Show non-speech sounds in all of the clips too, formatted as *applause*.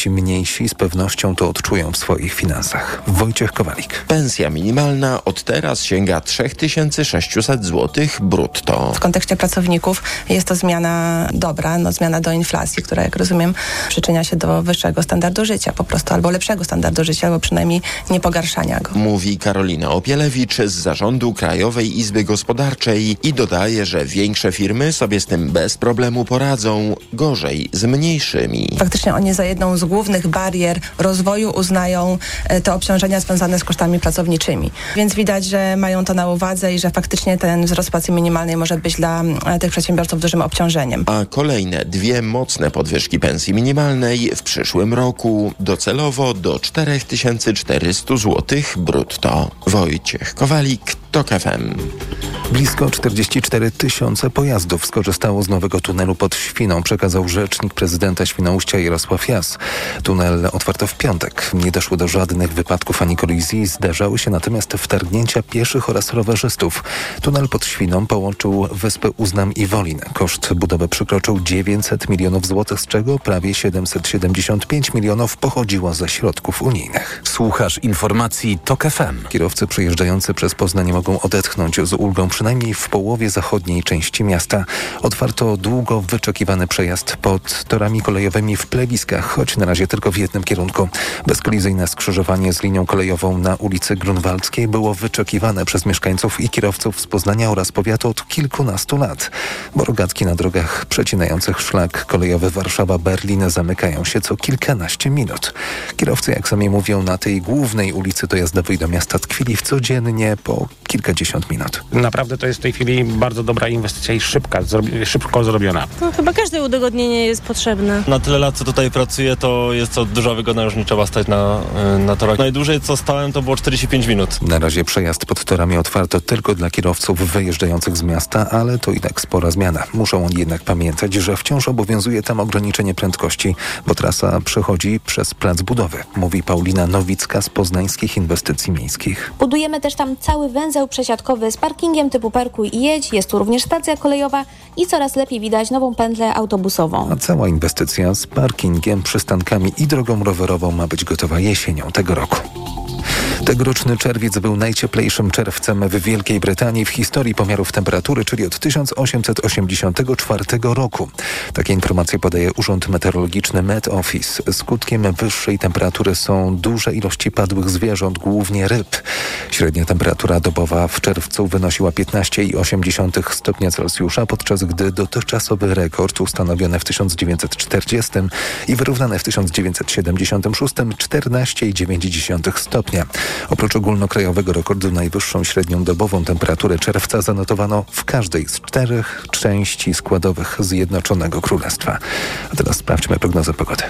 ci mniejsi z pewnością to odczują w swoich finansach. Wojciech Kowalik. Pensja minimalna od teraz sięga 3600 zł brutto. W kontekście pracowników jest to zmiana dobra, no zmiana do inflacji, która jak rozumiem przyczynia się do wyższego standardu życia po prostu, albo lepszego standardu życia, albo przynajmniej nie pogarszania go. Mówi Karolina Opielewicz z zarządu Krajowej Izby Gospodarczej i dodaje, że większe firmy sobie z tym bez problemu poradzą, gorzej z mniejszymi. Faktycznie oni za jedną z głównych barier rozwoju uznają e, te obciążenia związane z kosztami pracowniczymi. Więc widać, że mają to na uwadze i że faktycznie ten wzrost płacy minimalnej może być dla e, tych przedsiębiorców dużym obciążeniem. A kolejne dwie mocne podwyżki pensji minimalnej w przyszłym roku docelowo do 4400 zł brutto. Wojciech Kowalik, TOK FM. Blisko 44 tysiące pojazdów skorzystało z nowego tunelu pod Świną, przekazał rzecznik prezydenta Świnoujścia Jarosław Jas. Tunel otwarto w piątek. Nie doszło do żadnych wypadków ani kolizji, zdarzały się natomiast wtargnięcia pieszych oraz rowerzystów. Tunel pod Świną połączył wyspy Uznam i Wolin. Koszt budowy przekroczył 900 milionów złotych, z czego prawie 775 milionów pochodziło ze środków unijnych. Słuchasz informacji TOK FM. Kierowcy przejeżdżający przez Poznań mogą odetchnąć z ulgą przynajmniej w połowie zachodniej części miasta. Otwarto długo wyczekiwany przejazd pod torami kolejowymi w plewiskach, choć na razie tylko w jednym kierunku. Bezkolizyjne skrzyżowanie z linią kolejową na ulicy Grunwaldzkiej było wyczekiwane przez mieszkańców i kierowców z Poznania oraz powiatu od kilkunastu lat. Borogatki na drogach przecinających szlak kolejowy Warszawa-Berlin zamykają się co kilkanaście minut. Kierowcy, jak sami mówią, na tej głównej ulicy dojazdowej do miasta tkwili w codziennie po kilkadziesiąt minut. Naprawdę to jest w tej chwili bardzo dobra inwestycja i szybka, zrobi, szybko zrobiona. No, chyba każde udogodnienie jest potrzebne. Na tyle lat, co tutaj pracuję, to jest to duża wygoda, już nie trzeba stać na, na torach. Najdłużej, co stałem, to było 45 minut. Na razie przejazd pod torami otwarto tylko dla kierowców wyjeżdżających z miasta, ale to i tak spora zmiana. Muszą oni jednak pamiętać, że wciąż obowiązuje tam ograniczenie prędkości, bo trasa przechodzi przez plac budowy, mówi Paulina Nowicka z Poznańskich Inwestycji Miejskich. Budujemy też tam cały węzeł przesiadkowy z parkingiem typu parkuj i jedź. Jest tu również stacja kolejowa i coraz lepiej widać nową pętlę autobusową. A cała inwestycja z parkingiem, przystankami i drogą rowerową ma być gotowa jesienią tego roku. Tegoroczny czerwiec był najcieplejszym czerwcem w Wielkiej Brytanii w historii pomiarów temperatury, czyli od 1884 roku. Takie informacje podaje Urząd Meteorologiczny Met Office. Skutkiem wyższej temperatury są duże ilości padłych zwierząt, głównie ryb. Średnia temperatura dobowa w czerwcu wynosiła 15,8 stopnia Celsjusza, podczas gdy dotychczasowy rekord ustanowiony w 1940 i wyrównany w 1976 14,9 stopnia. Oprócz ogólnokrajowego rekordu najwyższą średnią dobową temperaturę czerwca zanotowano w każdej z czterech części składowych Zjednoczonego Królestwa. A teraz sprawdźmy prognozę pogody.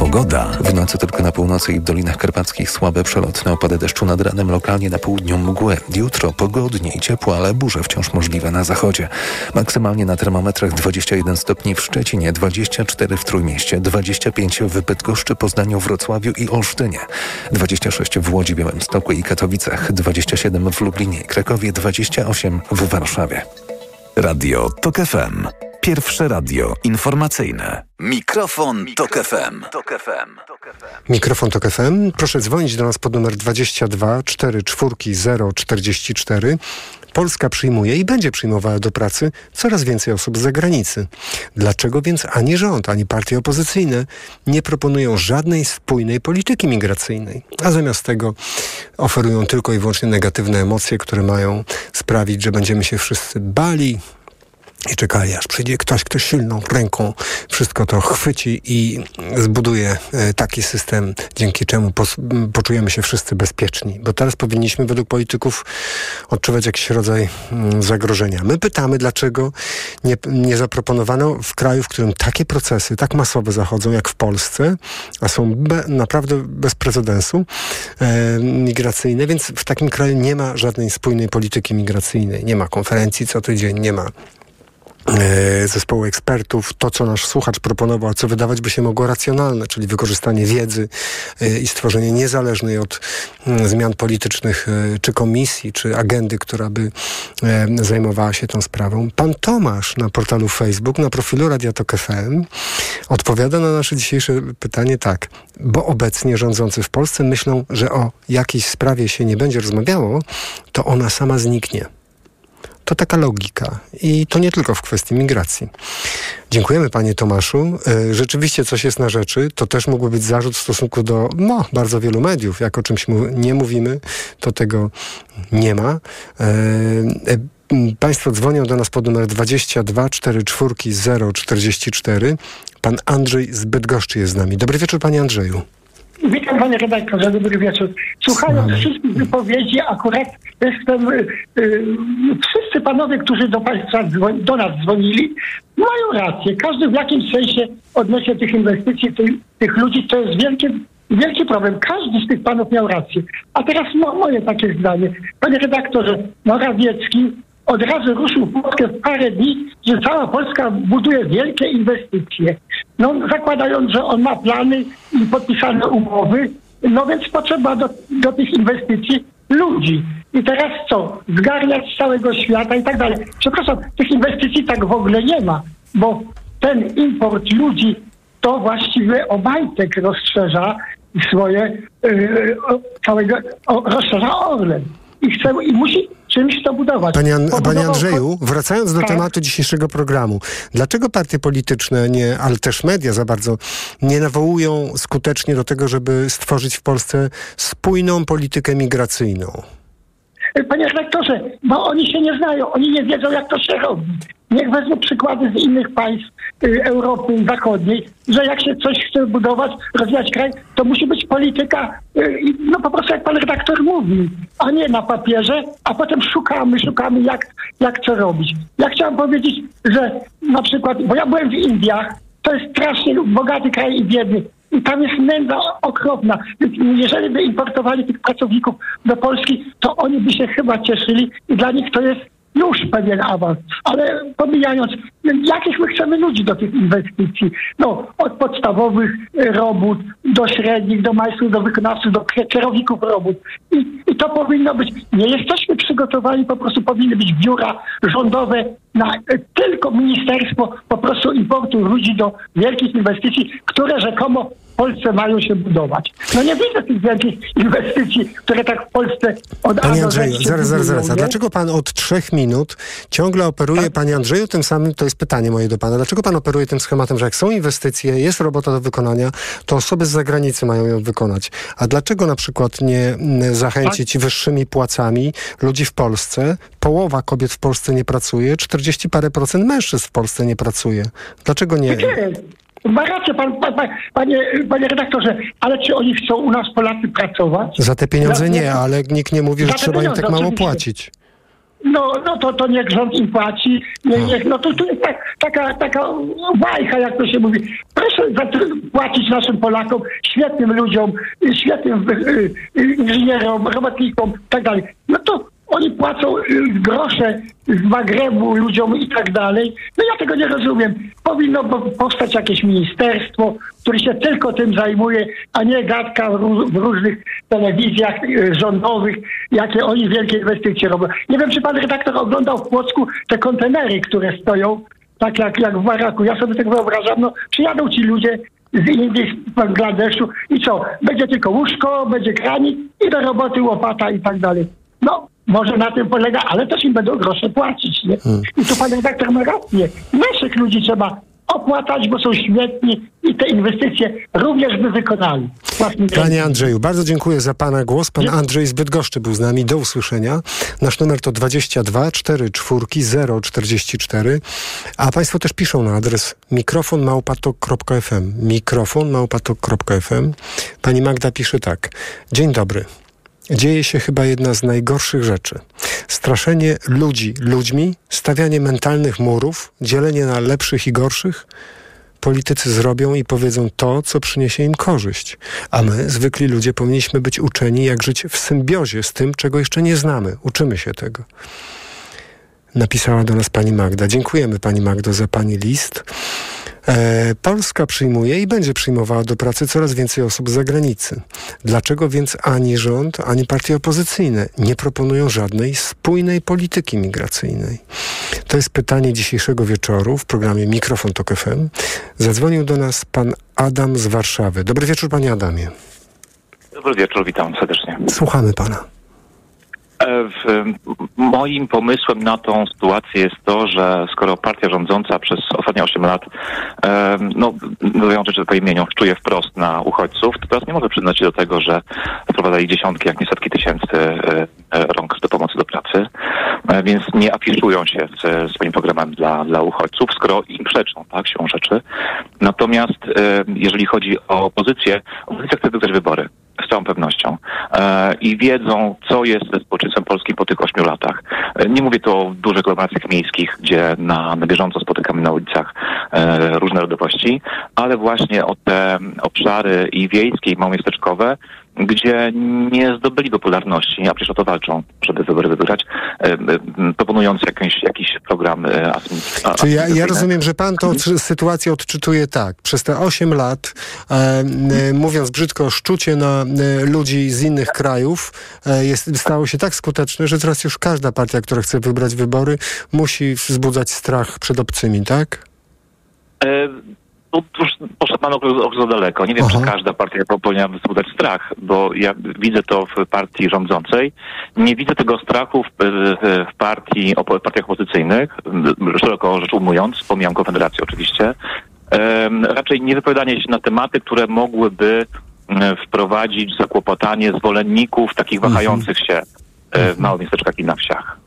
Pogoda. W nocy tylko na północy i w Dolinach Karpackich słabe przelotne opady deszczu nad ranem, lokalnie na południu mgły. Jutro pogodnie i ciepło, ale burze wciąż możliwe na zachodzie. Maksymalnie na termometrach 21 stopni w Szczecinie, 24 w Trójmieście, 25 w Bydgoszczy, Poznaniu, Wrocławiu i Olsztynie, 26 w Łodzi, Białymstoku i Katowicach, 27 w Lublinie i Krakowie, 28 w Warszawie. Radio TOK FM. Pierwsze radio informacyjne. Mikrofon, Tok FM. Mikrofon Tok FM. Proszę dzwonić do nas pod numer 22 44 044. Polska przyjmuje i będzie przyjmowała do pracy coraz więcej osób z zagranicy. Dlaczego więc ani rząd, ani partie opozycyjne nie proponują żadnej spójnej polityki migracyjnej, a zamiast tego oferują tylko i wyłącznie negatywne emocje, które mają sprawić, że będziemy się wszyscy bali, i czekali, aż przyjdzie ktoś, kto silną ręką wszystko to chwyci i zbuduje e, taki system, dzięki czemu poczujemy się wszyscy bezpieczni. Bo teraz powinniśmy według polityków odczuwać jakiś rodzaj mm, zagrożenia. My pytamy, dlaczego nie, nie zaproponowano w kraju, w którym takie procesy tak masowe zachodzą, jak w Polsce, a są be, naprawdę bez precedensu e, migracyjne, więc w takim kraju nie ma żadnej spójnej polityki migracyjnej. Nie ma konferencji co tydzień, nie ma zespołu ekspertów, to co nasz słuchacz proponował, co wydawać by się mogło racjonalne, czyli wykorzystanie wiedzy e, i stworzenie niezależnej od mm, zmian politycznych e, czy komisji, czy agendy, która by e, zajmowała się tą sprawą. Pan Tomasz na portalu Facebook, na profilu Radia Tok FM odpowiada na nasze dzisiejsze pytanie tak, bo obecnie rządzący w Polsce myślą, że o jakiejś sprawie się nie będzie rozmawiało, to ona sama zniknie. To taka logika. I to nie tylko w kwestii migracji. Dziękujemy panie Tomaszu. E, Rzeczywiście coś jest na rzeczy. To też mógłby być zarzut w stosunku do no, bardzo wielu mediów. Jak o czymś nie mówimy, to tego nie ma. E, e, Państwo dzwonią do nas pod numer 22 44 044. Pan Andrzej z Bydgoszczy jest z nami. Dobry wieczór panie Andrzeju. Witam panie redaktorze, dobry wieczór. Słuchając wszystkich wypowiedzi, akurat jestem, y, y, wszyscy panowie, którzy do państwa dzwon- do nas dzwonili, mają rację. Każdy w jakimś sensie odnośnie tych inwestycji, tych, tych ludzi, to jest wielki, wielki problem. Każdy z tych panów miał rację. A teraz mo, moje takie zdanie. Panie redaktorze, Morawiecki od razu ruszył Polskę w parę dni, że cała Polska buduje wielkie inwestycje. No, zakładając, że on ma plany i podpisane umowy, no więc potrzeba do, do tych inwestycji ludzi. I teraz co? Zgarniać z całego świata i tak dalej. Przepraszam, tych inwestycji tak w ogóle nie ma, bo ten import ludzi to właściwie Obajtek rozszerza swoje, yy, całego, o, rozszerza Orlen. I chce, i musi czymś to budować. Panie, An- Pobudował- panie Andrzeju, wracając do Tak. tematu dzisiejszego programu, dlaczego partie polityczne, nie, ale też media za bardzo, nie nawołują skutecznie do tego, żeby stworzyć w Polsce spójną politykę migracyjną? Panie redaktorze, bo oni się nie znają, oni nie wiedzą, jak to się robi. Niech wezmą przykłady z innych państw y, Europy Zachodniej, że jak się coś chce budować, rozwijać kraj, to musi być polityka, y, no po prostu jak pan redaktor mówi, a nie na papierze, a potem szukamy, szukamy jak, jak co robić. Ja chciałem powiedzieć, że na przykład, bo ja byłem w Indiach, to jest strasznie bogaty kraj i biedny. I tam jest nędza okropna. Jeżeli by importowali tych pracowników do Polski, to oni by się chyba cieszyli i dla nich to jest już pewien awans. Ale pomijając, jakich my chcemy ludzi do tych inwestycji? No, od podstawowych e, robót do średnich, do majstrów, do wykonawców, do kie- kierowników robót. I, I to powinno być, nie jesteśmy przygotowani, po prostu powinny być biura rządowe na e, tylko ministerstwo po prostu importu ludzi do wielkich inwestycji, które rzekomo Polsce mają się budować. No nie widzę tych wielkich inwestycji, które tak w Polsce od Panie Andrzeju, zaraz, zaraz, zaraz. A dlaczego pan od trzech minut ciągle operuje, panie Andrzeju, tym samym, to jest pytanie moje do pana, dlaczego pan operuje tym schematem, że jak są inwestycje, jest robota do wykonania, to osoby z zagranicy mają ją wykonać. A dlaczego na przykład nie zachęcić wyższymi płacami ludzi w Polsce? Połowa kobiet w Polsce nie pracuje, 40 parę procent mężczyzn w Polsce nie pracuje. Dlaczego nie? Nie, ma rację pan, pan, pan, panie, panie redaktorze, ale czy oni chcą u nas Polacy pracować? Za te pieniądze nie, ale nikt nie mówi, że trzeba im tak mało oczywiście. płacić. No, no to, to niech rząd im płaci. Nie, niech, no to, to jest tak, taka, taka bajka, jak to się mówi. Proszę płacić naszym Polakom, świetnym ludziom, świetnym y, y, inżynierom, robotnikom i tak dalej. No to oni płacą y, grosze z Magrebu ludziom i tak dalej. No ja tego nie rozumiem. Powinno po- powstać jakieś ministerstwo, które się tylko tym zajmuje, a nie gadka w różnych telewizjach y, rządowych, jakie oni wielkie inwestycje robią. Nie wiem, czy pan redaktor oglądał w Płocku te kontenery, które stoją, tak jak, jak w Baraku. Ja sobie tak wyobrażam, no przyjadą ci ludzie z Indii, z Bangladeszu i co? Będzie tylko łóżko, będzie kranik i do roboty łopata i tak dalej. Może na tym polega, ale też im będą grosze płacić, nie? I tu pan redaktor ma rację. Naszych ludzi trzeba opłacać, bo są świetni i te inwestycje również by wykonali. Panie. Andrzeju, bardzo dziękuję za Pana głos. Pan Andrzej z Bydgoszczy był z nami. Do usłyszenia. Nasz numer to 22 44 044. A Państwo też piszą na adres mikrofonmałpatok.fm mikrofonmałpatok.fm Pani Magda pisze tak. Dzień dobry. Dzieje się chyba jedna z najgorszych rzeczy. Straszenie ludzi ludźmi, stawianie mentalnych murów, dzielenie na lepszych i gorszych, politycy zrobią i powiedzą to, co przyniesie im korzyść. A my, zwykli ludzie, powinniśmy być uczeni, jak żyć w symbiozie z tym, czego jeszcze nie znamy. Uczymy się tego. napisała do nas pani Magda. Dziękujemy pani Magdo za pani list. E, Polska przyjmuje i będzie przyjmowała do pracy coraz więcej osób z zagranicy. Dlaczego więc ani rząd, ani partie opozycyjne nie proponują żadnej spójnej polityki migracyjnej? To jest pytanie dzisiejszego wieczoru w programie Mikrofon Tok FM. Zadzwonił do nas pan Adam z Warszawy. Dobry wieczór panie Adamie. Dobry wieczór, witam serdecznie. Słuchamy pana. E, moim pomysłem na tą sytuację jest to, że skoro partia rządząca przez ostatnie 8 lat, e, no, mówiąc rzeczy po imieniu, czuje wprost na uchodźców, to teraz nie może przyznać się do tego, że wprowadza ich dziesiątki, jak nie setki tysięcy e, rąk do pomocy do pracy, więc nie afiszują się ze swoim programem dla, dla uchodźców, skoro im przeczą, tak, siłą rzeczy. Natomiast jeżeli chodzi o opozycję, opozycja chce wygrać wybory z całą pewnością e, i wiedzą, co jest ze społeczeństwem polskim po tych ośmiu latach. E, nie mówię tu o dużych aglomeracjach miejskich, gdzie na, na bieżąco spotykamy na ulicach e, różne narodowości, ale właśnie o te obszary i wiejskie, i małomiasteczkowe, gdzie nie zdobyli popularności, a przecież o to walczą, żeby wybory wygrać, proponując jakiś, jakiś program e, Czy ja, ja rozumiem, że pan tą sytuację odczytuje tak. Przez te 8 lat, e, e, mówiąc brzydko, szczucie na e, ludzi z innych krajów e, jest, stało się tak skuteczne, że teraz już każda partia, która chce wybrać wybory, musi wzbudzać strach przed obcymi, tak? Tu już poszedł pan o krok za daleko. Nie wiem, Aha. czy każda partia powinna wzbudzać strach, bo ja widzę to w partii rządzącej. Nie widzę tego strachu w, w, w partii, opo- partiach opozycyjnych, szeroko rzecz ujmując, pomijam Konfederację oczywiście. Raczej nie wypowiadanie się na tematy, które mogłyby m, wprowadzić zakłopotanie zwolenników takich wahających się e, w małych miasteczkach i na wsiach.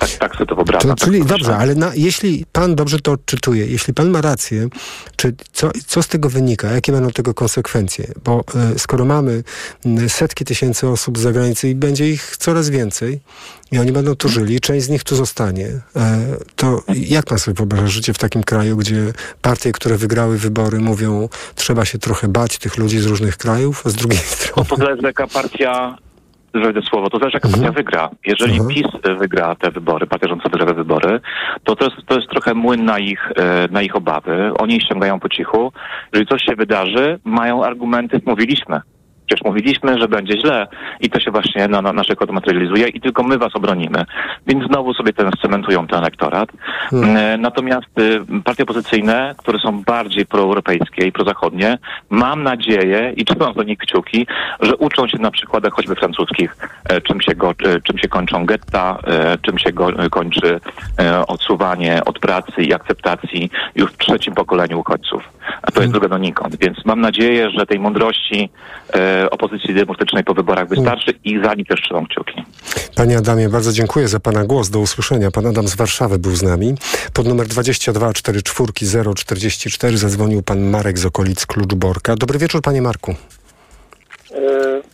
Tak, tak sobie to wyobrażam. To, tak czyli to dobrze, ale na, jeśli pan dobrze to odczytuje, jeśli pan ma rację, czy co, co z tego wynika? Jakie będą tego konsekwencje? Bo e, skoro mamy setki tysięcy osób z zagranicy i będzie ich coraz więcej i oni będą tu żyli, część z nich tu zostanie, e, to jak pan sobie wyobraża życie w takim kraju, gdzie partie, które wygrały wybory mówią, trzeba się trochę bać tych ludzi z różnych krajów, a z drugiej *laughs* strony... To zależy jaka partia, wejdę słowo, to zależy jaka partia wygra. Jeżeli Mhm. PiS wygra te wybory, partia rządząca wygra te wybory, to to jest, to jest trochę młyn na ich, e, na ich obawy. Oni ściągają po cichu. Jeżeli coś się wydarzy, mają argumenty, mówiliśmy. Przecież mówiliśmy, że będzie źle i to się właśnie na, na naszych materializuje i tylko my was obronimy. Więc znowu sobie ten cementują ten elektorat. E, Natomiast y, partie opozycyjne, które są bardziej proeuropejskie i prozachodnie, mam nadzieję i trzymam do nich kciuki, że uczą się na przykładach choćby francuskich, e, czym się, go, e, czym się kończą getta, czym się go, kończy odsuwanie od pracy i akceptacji już w trzecim pokoleniu uchodźców. A to jest droga donikąd. Więc mam nadzieję, że tej mądrości e, opozycji demokratycznej po wyborach wystarczy i za nich też trzymam kciuki. Panie Adamie, bardzo dziękuję za Pana głos. Do usłyszenia. Pan Adam z Warszawy był z nami. Pod numer 22 044 zadzwonił Pan Marek z okolic Kluczborka. Dobry wieczór, Panie Marku. E,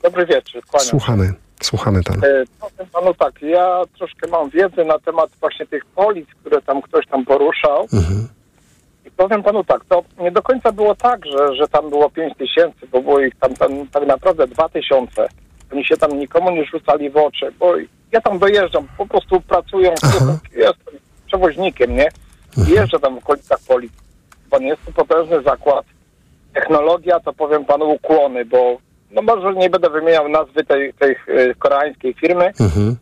Dobry wieczór, kłaniam. Słuchamy. Słuchamy Pana. E, Powiem panu tak, ja troszkę mam wiedzę na temat właśnie tych polic, które tam ktoś tam poruszał. Mhm. Powiem panu tak, to nie do końca było tak, że, że tam było 5 tysięcy, bo było ich tam, tam tak naprawdę 2 tysiące. Oni się tam nikomu nie rzucali w oczy, bo ja tam dojeżdżam, po prostu pracując, jestem przewoźnikiem, nie? I jeżdżę tam w okolicach polic. Pan jest to potężny zakład. Technologia, to powiem panu ukłony, bo no może nie będę wymieniał nazwy tej, tej e, koreańskiej firmy, Mhm.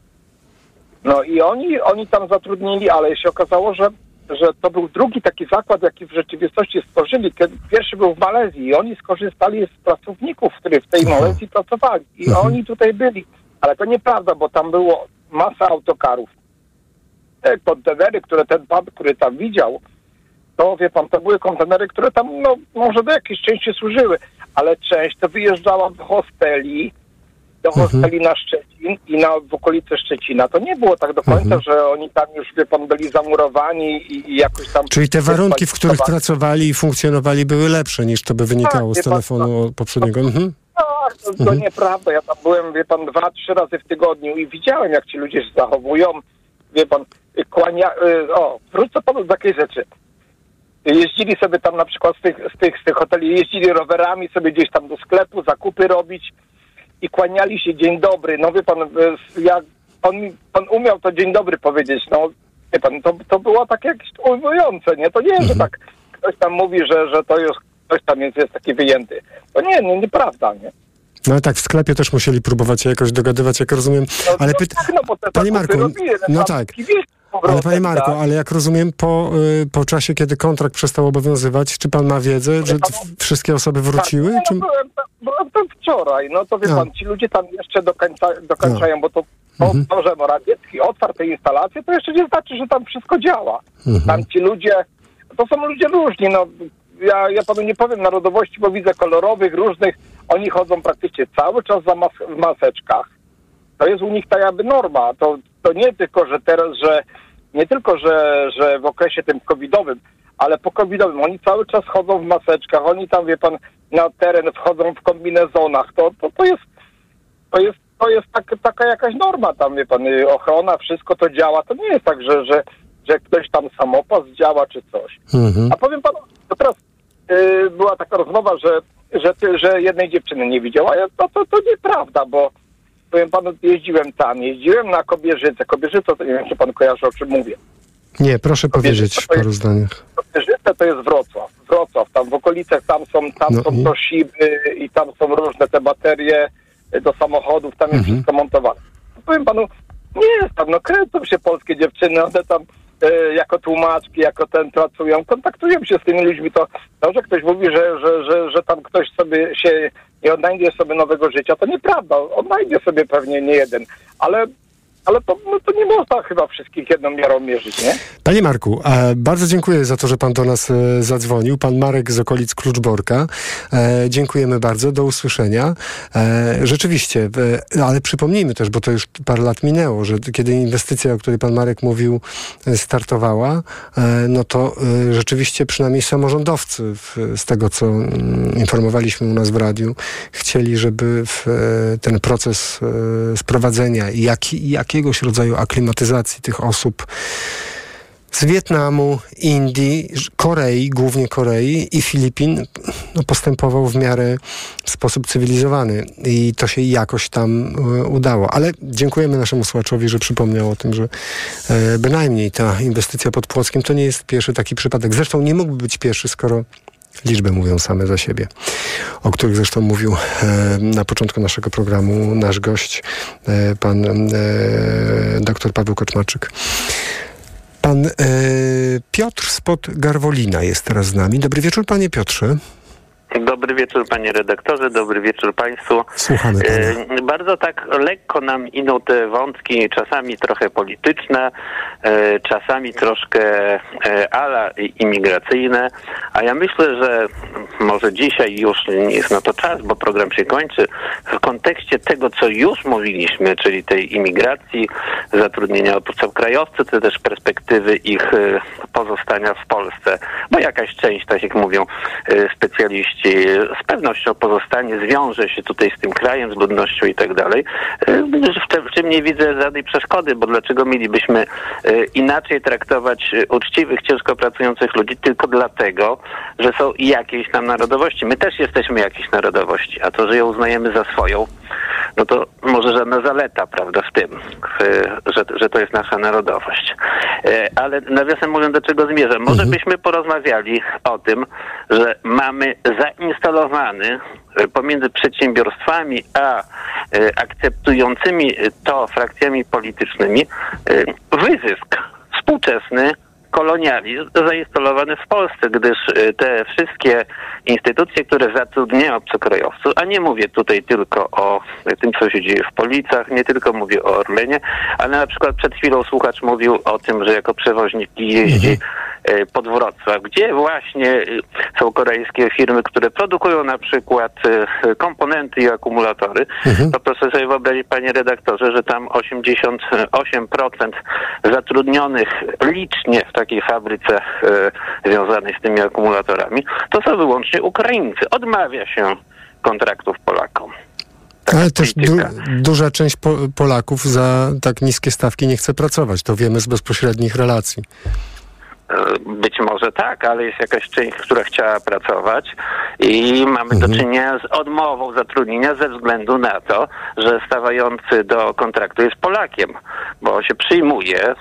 no i oni, oni tam zatrudnili, ale się okazało, że, że to był drugi taki zakład, jaki w rzeczywistości stworzyli. Kiedy pierwszy był w Malezji i oni skorzystali z pracowników, którzy w tej Malezji pracowali. I oni tutaj byli. Ale to nieprawda, bo tam było masa autokarów. Te kontenery, które ten pan, który tam widział, to wie pan, to były kontenery, które tam no, może do jakiejś części służyły, ale część to wyjeżdżała do hosteli, do hosteli na Szczecin i na, w okolice Szczecina. To nie było tak do końca, że oni tam już, wie pan, byli zamurowani i, i jakoś tam... Czyli te warunki, w których pracowali. i funkcjonowali, były lepsze niż to by wynikało Tak, z wie pan, telefonu poprzedniego. Mhm. Tak, to, to Mhm. nieprawda. Ja tam byłem, wie pan, dwa, trzy razy w tygodniu i widziałem, jak ci ludzie się zachowują. Wie pan, kłania... y, O, wrócę panu do takiej rzeczy. Jeździli sobie tam na przykład z tych, z tych, z tych hoteli, jeździli rowerami sobie gdzieś tam do sklepu, zakupy robić i kłaniali się dzień dobry. No wie pan, y, jak pan, mi- pan umiał to dzień dobry powiedzieć, no wie pan, to, to było takie jakieś ujmujące, nie? To nie, że tak ktoś tam mówi, że, że to jest, ktoś tam jest, jest taki wyjęty. To nie, nie, nieprawda, nie? No ale tak, w sklepie też musieli próbować się jakoś dogadywać, jak rozumiem. Ale no, pyta... tak, no, bo te Panie Marku, robili, no tak. Z Ale powrotem, panie Marku, tak? ale jak rozumiem, po, y, po czasie, kiedy kontrakt przestał obowiązywać, czy pan ma wiedzę, że wszystkie osoby wróciły? Tak, Czy... no, byłem, byłem tam wczoraj, no to wie A. pan, ci ludzie tam jeszcze dokończa, dokończają, bo to, to, Mhm. to, że Morawiecki otwarł te instalacje, to jeszcze nie znaczy, że tam wszystko działa. Mhm. Tam ci ludzie, to są ludzie różni, no ja, ja panu nie powiem narodowości, bo widzę kolorowych, różnych, oni chodzą praktycznie cały czas za mas w maseczkach. To jest u nich tak jakby norma. To, to nie tylko, że teraz, że nie tylko, że, że w okresie tym covidowym, ale po covidowym oni cały czas chodzą w maseczkach, oni tam, wie pan, na teren wchodzą w kombinezonach. To, to, to jest to jest, to jest tak, taka jakaś norma tam, wie pan, ochrona, wszystko to działa. To nie jest tak, że, że, że ktoś tam samopas działa czy coś. Mhm. A powiem panu, to teraz y, była taka rozmowa, że, że, ty, że jednej dziewczyny nie widziała. Ja, to, to, to nieprawda, bo powiem panu, jeździłem tam, jeździłem na Kobierzycę. Kobierzyca, to nie wiem, czy pan kojarzy, o czym mówię. Nie, proszę powiedzieć w paru zdaniach. Kobierzyce to jest Wrocław. Wrocław, tam w okolicach, tam są, tam No są i? to siby i tam są różne te baterie do samochodów, tam jest Mhm. wszystko montowane. Powiem panu, nie jest tam, no kręcą się polskie dziewczyny, one tam jako tłumaczki, jako ten pracują, kontaktują się z tymi ludźmi, to, to że ktoś mówi, że, że, że, że tam ktoś sobie się nie odnajdzie sobie nowego życia, to nieprawda, odnajdzie sobie pewnie nie jeden, ale, ale to, no, to nie można chyba wszystkich jedną miarą mierzyć, nie? Panie Marku, bardzo dziękuję za to, że pan do nas e, zadzwonił. Pan Marek z okolic Kluczborka. E, dziękujemy bardzo, do usłyszenia. E, rzeczywiście, ale przypomnijmy też, bo to już parę lat minęło, że kiedy inwestycja, o której pan Marek mówił, startowała, no to rzeczywiście przynajmniej samorządowcy, z tego co mm, informowaliśmy u nas w radiu, chcieli, żeby ten proces sprowadzenia i jak, jakiegoś rodzaju aklimatyzacji tych osób z Wietnamu, Indii, Korei, głównie Korei i Filipin no, postępował w miarę w sposób cywilizowany i to się jakoś tam e, udało. Ale dziękujemy naszemu słuchaczowi, że przypomniał o tym, że e, bynajmniej ta inwestycja pod Płockiem to nie jest pierwszy taki przypadek. Zresztą nie mógłby być pierwszy, skoro liczby mówią same za siebie, o których zresztą mówił e, na początku naszego programu nasz gość, e, pan e, dr Paweł Koczmarczyk. Pan e, Piotr spod Garwolina jest teraz z nami. Dobry wieczór, panie Piotrze. Dobry wieczór panie redaktorze, dobry wieczór państwu. Słuchamy pana. E, bardzo tak lekko nam idą te wątki, czasami trochę polityczne, e, czasami troszkę e, ala imigracyjne, a ja myślę, że może dzisiaj już jest na to czas, bo program się kończy, w kontekście tego, co już mówiliśmy, czyli tej imigracji, zatrudnienia obcokrajowców, czy też perspektywy ich pozostania w Polsce, bo jakaś część, tak jak mówią specjaliści, z pewnością pozostanie, zwiąże się tutaj z tym krajem, z ludnością i tak dalej. E, W czym, nie widzę żadnej przeszkody, bo dlaczego mielibyśmy e, inaczej traktować e, uczciwych, ciężko pracujących ludzi tylko dlatego, że są jakiejś tam narodowości. My też jesteśmy jakiejś narodowości, a to, że ją uznajemy za swoją, no to może żadna zaleta, prawda, w tym, że, że to jest nasza narodowość. E, Ale nawiasem mówiąc, do czego zmierzam? Może byśmy porozmawiali o tym, że mamy zainstalowany e, pomiędzy przedsiębiorstwami a e, akceptującymi to frakcjami politycznymi wyzysk współczesny kolonializm zainstalowany w Polsce, gdyż e, te wszystkie instytucje, które zatrudniają obcokrajowców, a nie mówię tutaj tylko o tym, co się dzieje w Policach, nie tylko mówię o Orlenie, ale na przykład przed chwilą słuchacz mówił o tym, że jako przewoźnik jeździ e, pod Wrocław, gdzie właśnie e, są korejskie firmy, które produkują na przykład e, komponenty i akumulatory, to proszę sobie wyobrazić, panie redaktorze, że tam 88% zatrudnionych licznie w takiej fabryce związanej z tymi akumulatorami, to są wyłącznie Ukraińcy. Odmawia się kontraktów Polakom. Ale też du, duża część po, Polaków za tak niskie stawki nie chce pracować. To wiemy z bezpośrednich relacji. Być może tak, ale jest jakaś część, która chciała pracować i mamy do czynienia z odmową zatrudnienia ze względu na to, że stawający do kontraktu jest Polakiem, bo się przyjmuje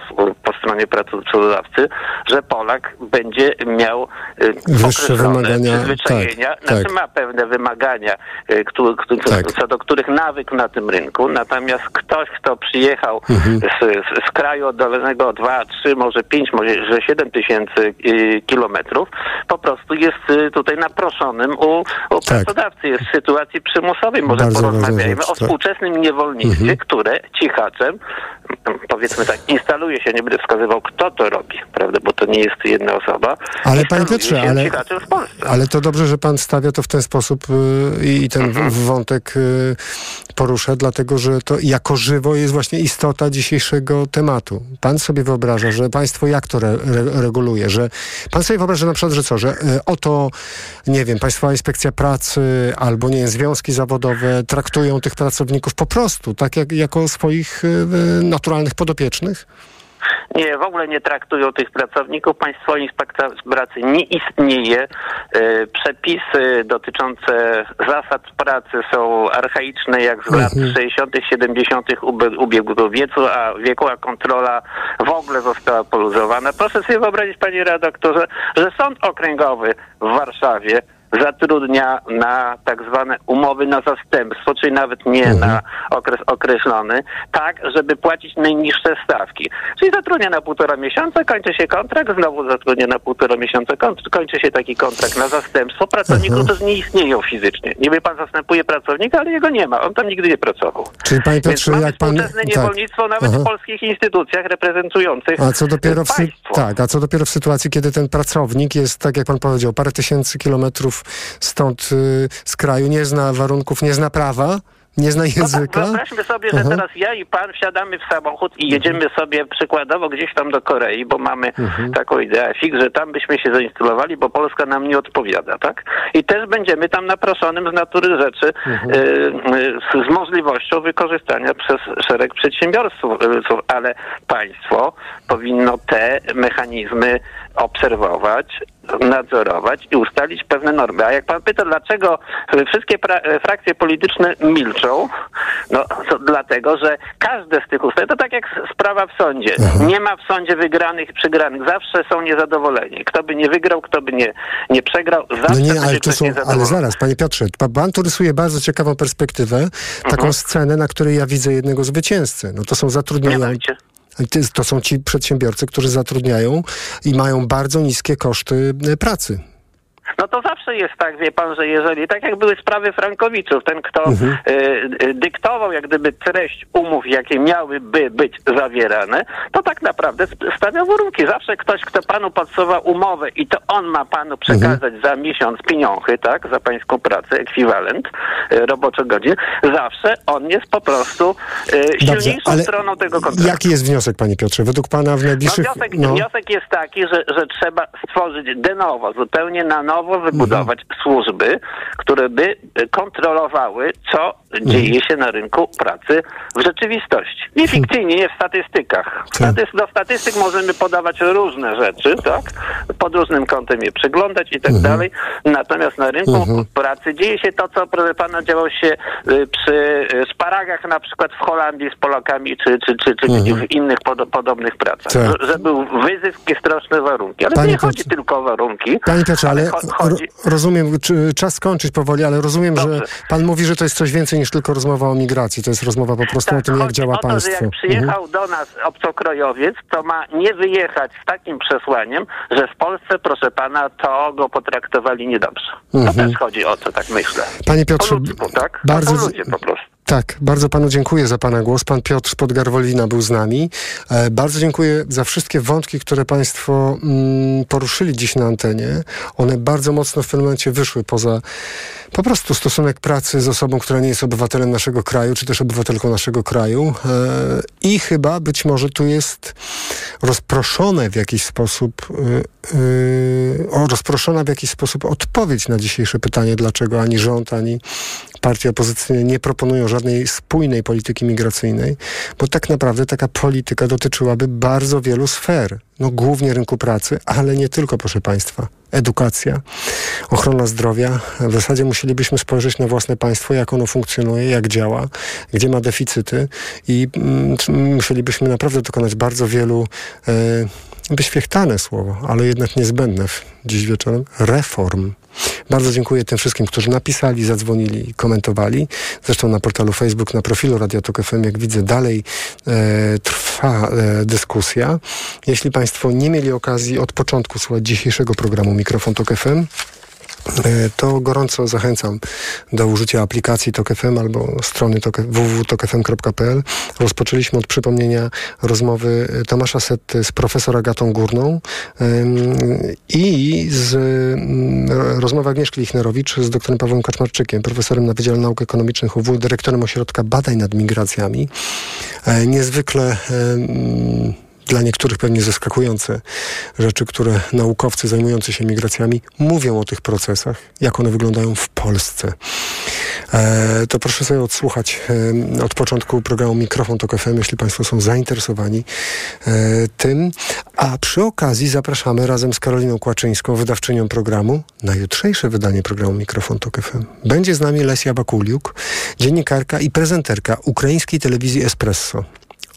po stronie pracodawcy, że Polak będzie miał y, Wyższe wymagania, przyzwyczajenia, tak, znaczy tak. ma pewne wymagania, y, któ- któ- Tak. co do których nawykł na tym rynku, natomiast ktoś, kto przyjechał Mhm. z, z, kraju oddalonego 2, 3, może 5, może że 7 tysięcy y, kilometrów, po prostu jest y, tutaj naproszonym u, u pracodawcy, jest w sytuacji przymusowej. Może Tak. Bardzo porozmawiajmy rzecz, o tak. współczesnym niewolnictwie, Mhm. które cichaczem, mm, powiedzmy tak, instaluje się, nie będę wskazywał, kto to robi, prawda, bo to nie jest jedna osoba. Ale panie Piotrze, ale, ale to dobrze, że pan stawia to w ten sposób y, i ten Mhm. wątek y, porusza, dlatego że to jako żywo jest właśnie istota dzisiejszego tematu. Pan sobie wyobraża, że państwo jak to re, re, reguluje, że pan sobie wyobraża na przykład, że co, że y, oto, nie wiem, Państwowa Inspekcja Pracy albo, nie wiem, związki zawodowe traktują tych pracowników po prostu, tak jak jako swoich y, y, naturalnych podopiecznych? Nie, w ogóle nie traktują tych pracowników. Państwowa Inspekcja Pracy nie istnieje. E, Przepisy dotyczące zasad pracy są archaiczne jak z lat Mhm. 60., 70. ube- ubiegłego wieku, a wieku, a kontrola w ogóle została poluzowana. Proszę sobie wyobrazić, panie redaktorze, że Sąd Okręgowy w Warszawie zatrudnia na tak zwane umowy na zastępstwo, czyli nawet nie na okres określony, tak, żeby płacić najniższe stawki. Czyli zatrudnia na półtora miesiąca, kończy się kontrakt, znowu zatrudnia na półtora miesiąca, kończy, się taki kontrakt na zastępstwo. Pracowników to nie istnieją fizycznie. Niby pan zastępuje pracownika, ale jego nie ma. On tam nigdy nie pracował. Czyli panie Więc Piotrze, mamy jak pan... współczesne tak. niewolnictwo nawet Aha. w polskich instytucjach reprezentujących A co dopiero w, państwo. tak, a co dopiero w sytuacji, kiedy ten pracownik jest, tak jak pan powiedział, parę tysięcy kilometrów stąd y, z kraju, nie zna warunków, nie zna prawa, nie zna języka. No tak, Wyobraźmy sobie, że Aha. teraz ja i pan wsiadamy w samochód i jedziemy sobie przykładowo gdzieś tam do Korei, bo mamy Mhm. taką ideę fix, że tam byśmy się zainstalowali, bo Polska nam nie odpowiada, tak? I też będziemy tam naproszonym z natury rzeczy Mhm. y, y, z, z możliwością wykorzystania przez szereg przedsiębiorców, y, ale państwo powinno te mechanizmy obserwować, nadzorować i ustalić pewne normy. A jak pan pyta, dlaczego wszystkie pra- frakcje polityczne milczą, no to dlatego, że każde z tych ustaw, to tak jak sprawa w sądzie. Nie ma w sądzie wygranych i przegranych. Zawsze są niezadowoleni. Kto by nie wygrał, kto by nie, nie przegrał, zawsze No nie, ale to są, ale zaraz, panie Piotrze, pa- pan tu rysuje bardzo ciekawą perspektywę, taką Mhm. scenę, na której ja widzę jednego zwycięzcę. No to są zatrudniają... To są ci przedsiębiorcy, którzy zatrudniają i mają bardzo niskie koszty y, pracy. No to zawsze jest tak, wie pan, że jeżeli, tak jak były sprawy Frankowiczów, ten kto Mhm. y, dyktował jak gdyby treść umów, jakie miałyby być zawierane, to tak naprawdę sp- stawia warunki. Zawsze ktoś, kto panu podsuwa umowę i to on ma panu przekazać za miesiąc pieniądze, tak, za pańską pracę, ekwiwalent y, roboczogodzin, zawsze on jest po prostu y, silniejszą stroną tego kontraktu. jaki jest wniosek, panie Piotrze? Według pana w No najbliższych... wniosek, wniosek jest taki, że, że trzeba stworzyć de novo, zupełnie na nowo wybudować Mhm. służby, które by e, kontrolowały, co Mhm. dzieje się na rynku pracy w rzeczywistości. Nie fikcyjnie, nie w statystykach. Tak. Statys- do statystyk możemy podawać różne rzeczy, tak? Pod różnym kątem je przeglądać i tak Mhm. dalej. Natomiast na rynku pracy dzieje się to, co proszę pana działo się y, przy y, szparagach na przykład w Holandii z Polakami, czy, czy, czy, czy Mhm. w innych pod, podobnych pracach. Tak. Że, że był wyzysk i straszne warunki. Ale Panie to nie chodzi tylko o warunki. Panie Piotrze, ale ro, chodzi... rozumiem, czas skończyć powoli, ale rozumiem, że pan mówi, że to jest coś więcej niż tylko rozmowa o migracji. To jest rozmowa po prostu o tym, jak działa Tak, o to, że państwo. jak Mhm. przyjechał do nas obcokrojowiec, to ma nie wyjechać z takim przesłaniem, że w Polsce, proszę pana, to go potraktowali niedobrze. To Mhm. też chodzi o to, tak myślę. Panie Piotrze, po ludzku, tak? bardzo z- ludzie po prostu. Tak, bardzo panu dziękuję za pana głos. Pan Piotr Podgarwolina był z nami. E, bardzo dziękuję za wszystkie wątki, które państwo mm, poruszyli dziś na antenie. One bardzo mocno w pewnym momencie wyszły poza po prostu stosunek pracy z osobą, która nie jest obywatelem naszego kraju, czy też obywatelką naszego kraju. E, I chyba być może tu jest rozproszone w jakiś sposób, y, o, rozproszona w jakiś sposób odpowiedź na dzisiejsze pytanie, dlaczego ani rząd, ani partie opozycyjne nie proponują żadnej spójnej polityki migracyjnej, bo tak naprawdę taka polityka dotyczyłaby bardzo wielu sfer. No głównie rynku pracy, ale nie tylko, proszę Państwa. Edukacja, ochrona zdrowia. W zasadzie musielibyśmy spojrzeć na własne państwo, jak ono funkcjonuje, jak działa, gdzie ma deficyty i mm, musielibyśmy naprawdę dokonać bardzo wielu e, wyświechtane słowo, ale jednak niezbędne dziś wieczorem, reform. Bardzo dziękuję tym wszystkim, którzy napisali, zadzwonili komentowali. Zresztą na portalu Facebook, na profilu Radio Tok FM, jak widzę, dalej e, trwa e, dyskusja. Jeśli Państwo nie mieli okazji od początku słuchać dzisiejszego programu Mikrofon Tok FM, to gorąco zachęcam do użycia aplikacji TokFM albo strony www.tokfm.pl. Rozpoczęliśmy od przypomnienia rozmowy Tomasza Setty z profesor Agatą Górną i z mm, rozmowy Agnieszki Lichnerowicz z doktorem Pawłem Kaczmarczykiem, profesorem na Wydziale Nauk Ekonomicznych UW, dyrektorem Ośrodka Badań nad Migracjami. E, niezwykle dla niektórych pewnie zaskakujące rzeczy, które naukowcy zajmujący się migracjami mówią o tych procesach, jak one wyglądają w Polsce. E, to proszę sobie odsłuchać e, od początku programu Mikrofon Tok FM, jeśli Państwo są zainteresowani e, tym. A przy okazji zapraszamy razem z Karoliną Kłaczyńską, wydawczynią programu, na jutrzejsze wydanie programu Mikrofon Tok FM. Będzie z nami Lesia Bakuliuk, dziennikarka i prezenterka ukraińskiej telewizji Espresso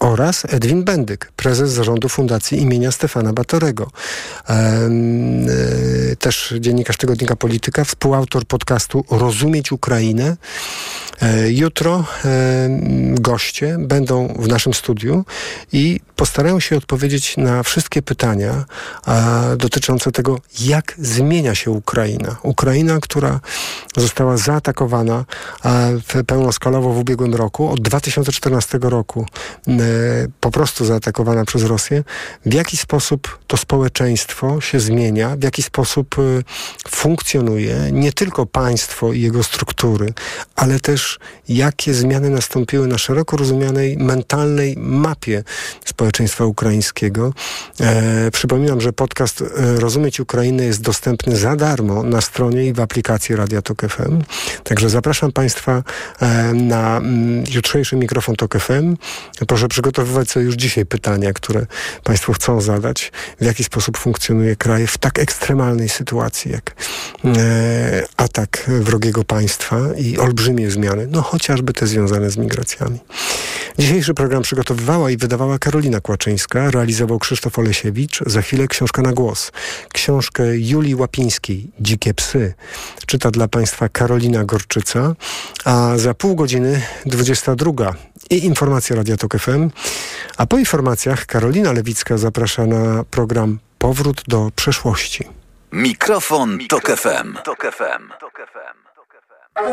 oraz Edwin Bendyk, prezes zarządu Fundacji imienia Stefana Batorego. E, też dziennikarz tygodnika Polityka, współautor podcastu Rozumieć Ukrainę. E, jutro e, goście będą w naszym studiu i postarają się odpowiedzieć na wszystkie pytania dotyczące tego, jak zmienia się Ukraina. Ukraina, która została zaatakowana pełnoskalowo w ubiegłym roku, od 2014 roku po prostu zaatakowana przez Rosję. W jaki sposób to społeczeństwo się zmienia, w jaki sposób funkcjonuje nie tylko państwo i jego struktury, ale też jakie zmiany nastąpiły na szeroko rozumianej mentalnej mapie społeczeństwa ukraińskiego. E, przypominam, że podcast e, Rozumieć Ukrainę jest dostępny za darmo na stronie i w aplikacji Radia Tok FM. Także zapraszam Państwa e, na m, mm, jutrzejszy mikrofon Tok FM. Proszę przygotowywać sobie już dzisiaj pytania, które Państwo chcą zadać. W jaki sposób funkcjonuje kraj w tak ekstremalnej sytuacji jak e, atak wrogiego państwa i olbrzymie zmiany no chociażby te związane z migracjami. Dzisiejszy program przygotowywała i wydawała Karolina Kłaczyńska, realizował Krzysztof Olesiewicz, za chwilę książka na głos. Książkę Julii Łapińskiej, Dzikie psy, czyta dla Państwa Karolina Gorczyca, a za pół godziny 22 i informacje Radia Tok FM, a po informacjach Karolina Lewicka zaprasza na program Powrót do przeszłości. Mikrofon, Mikrofon Tok FM. Tok FM. Tok FM. Od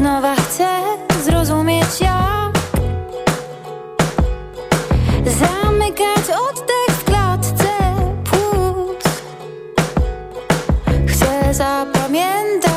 nowa chcę zrozumieć jak Zamykać oddech w klatce płuc. Chcę zapamiętać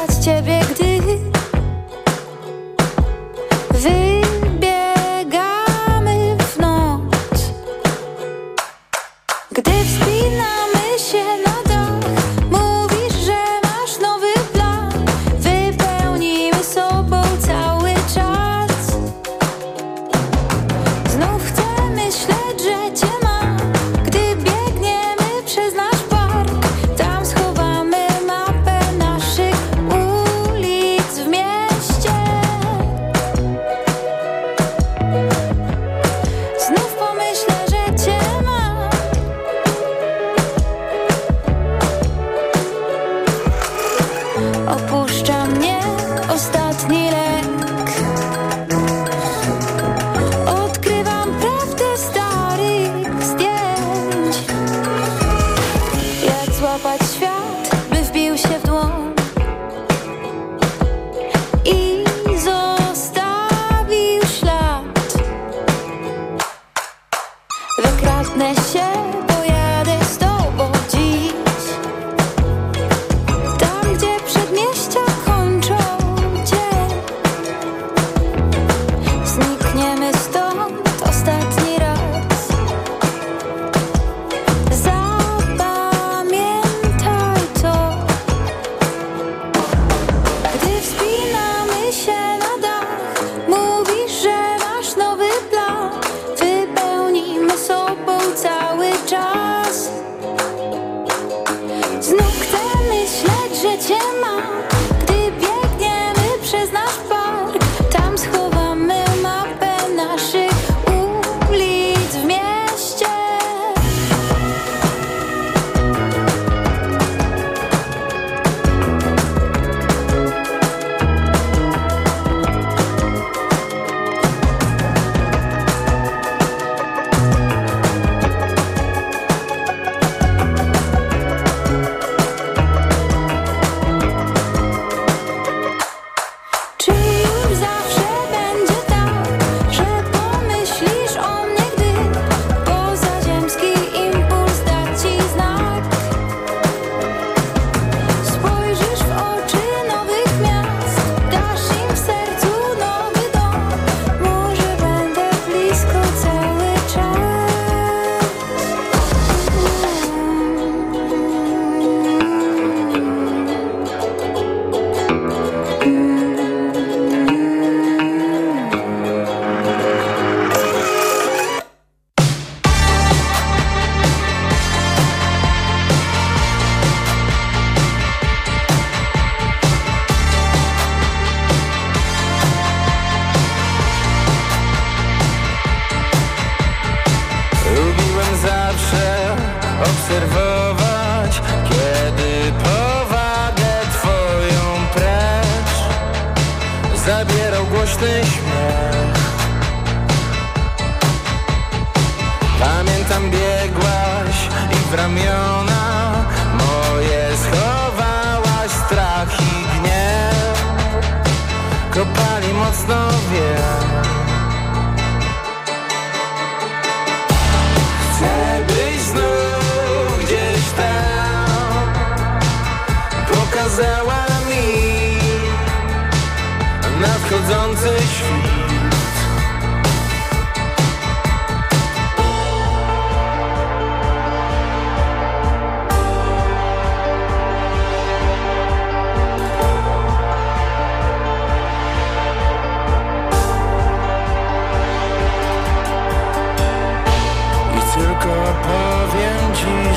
błądzący świt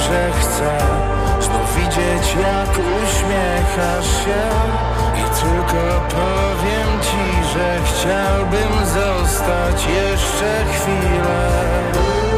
że chcę Znów widzieć jak uśmiechasz się. I tylko powiem że chciałbym zostać jeszcze chwilę.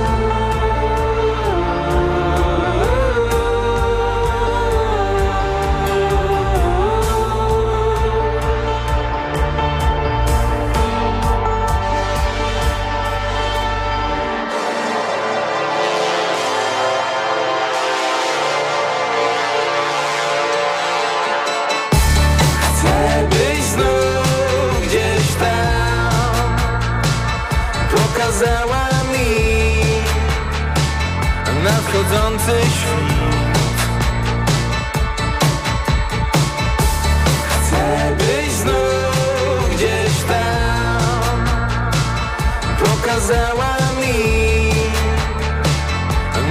wschodzący świt Chcę być znów gdzieś tam. Pokazała mi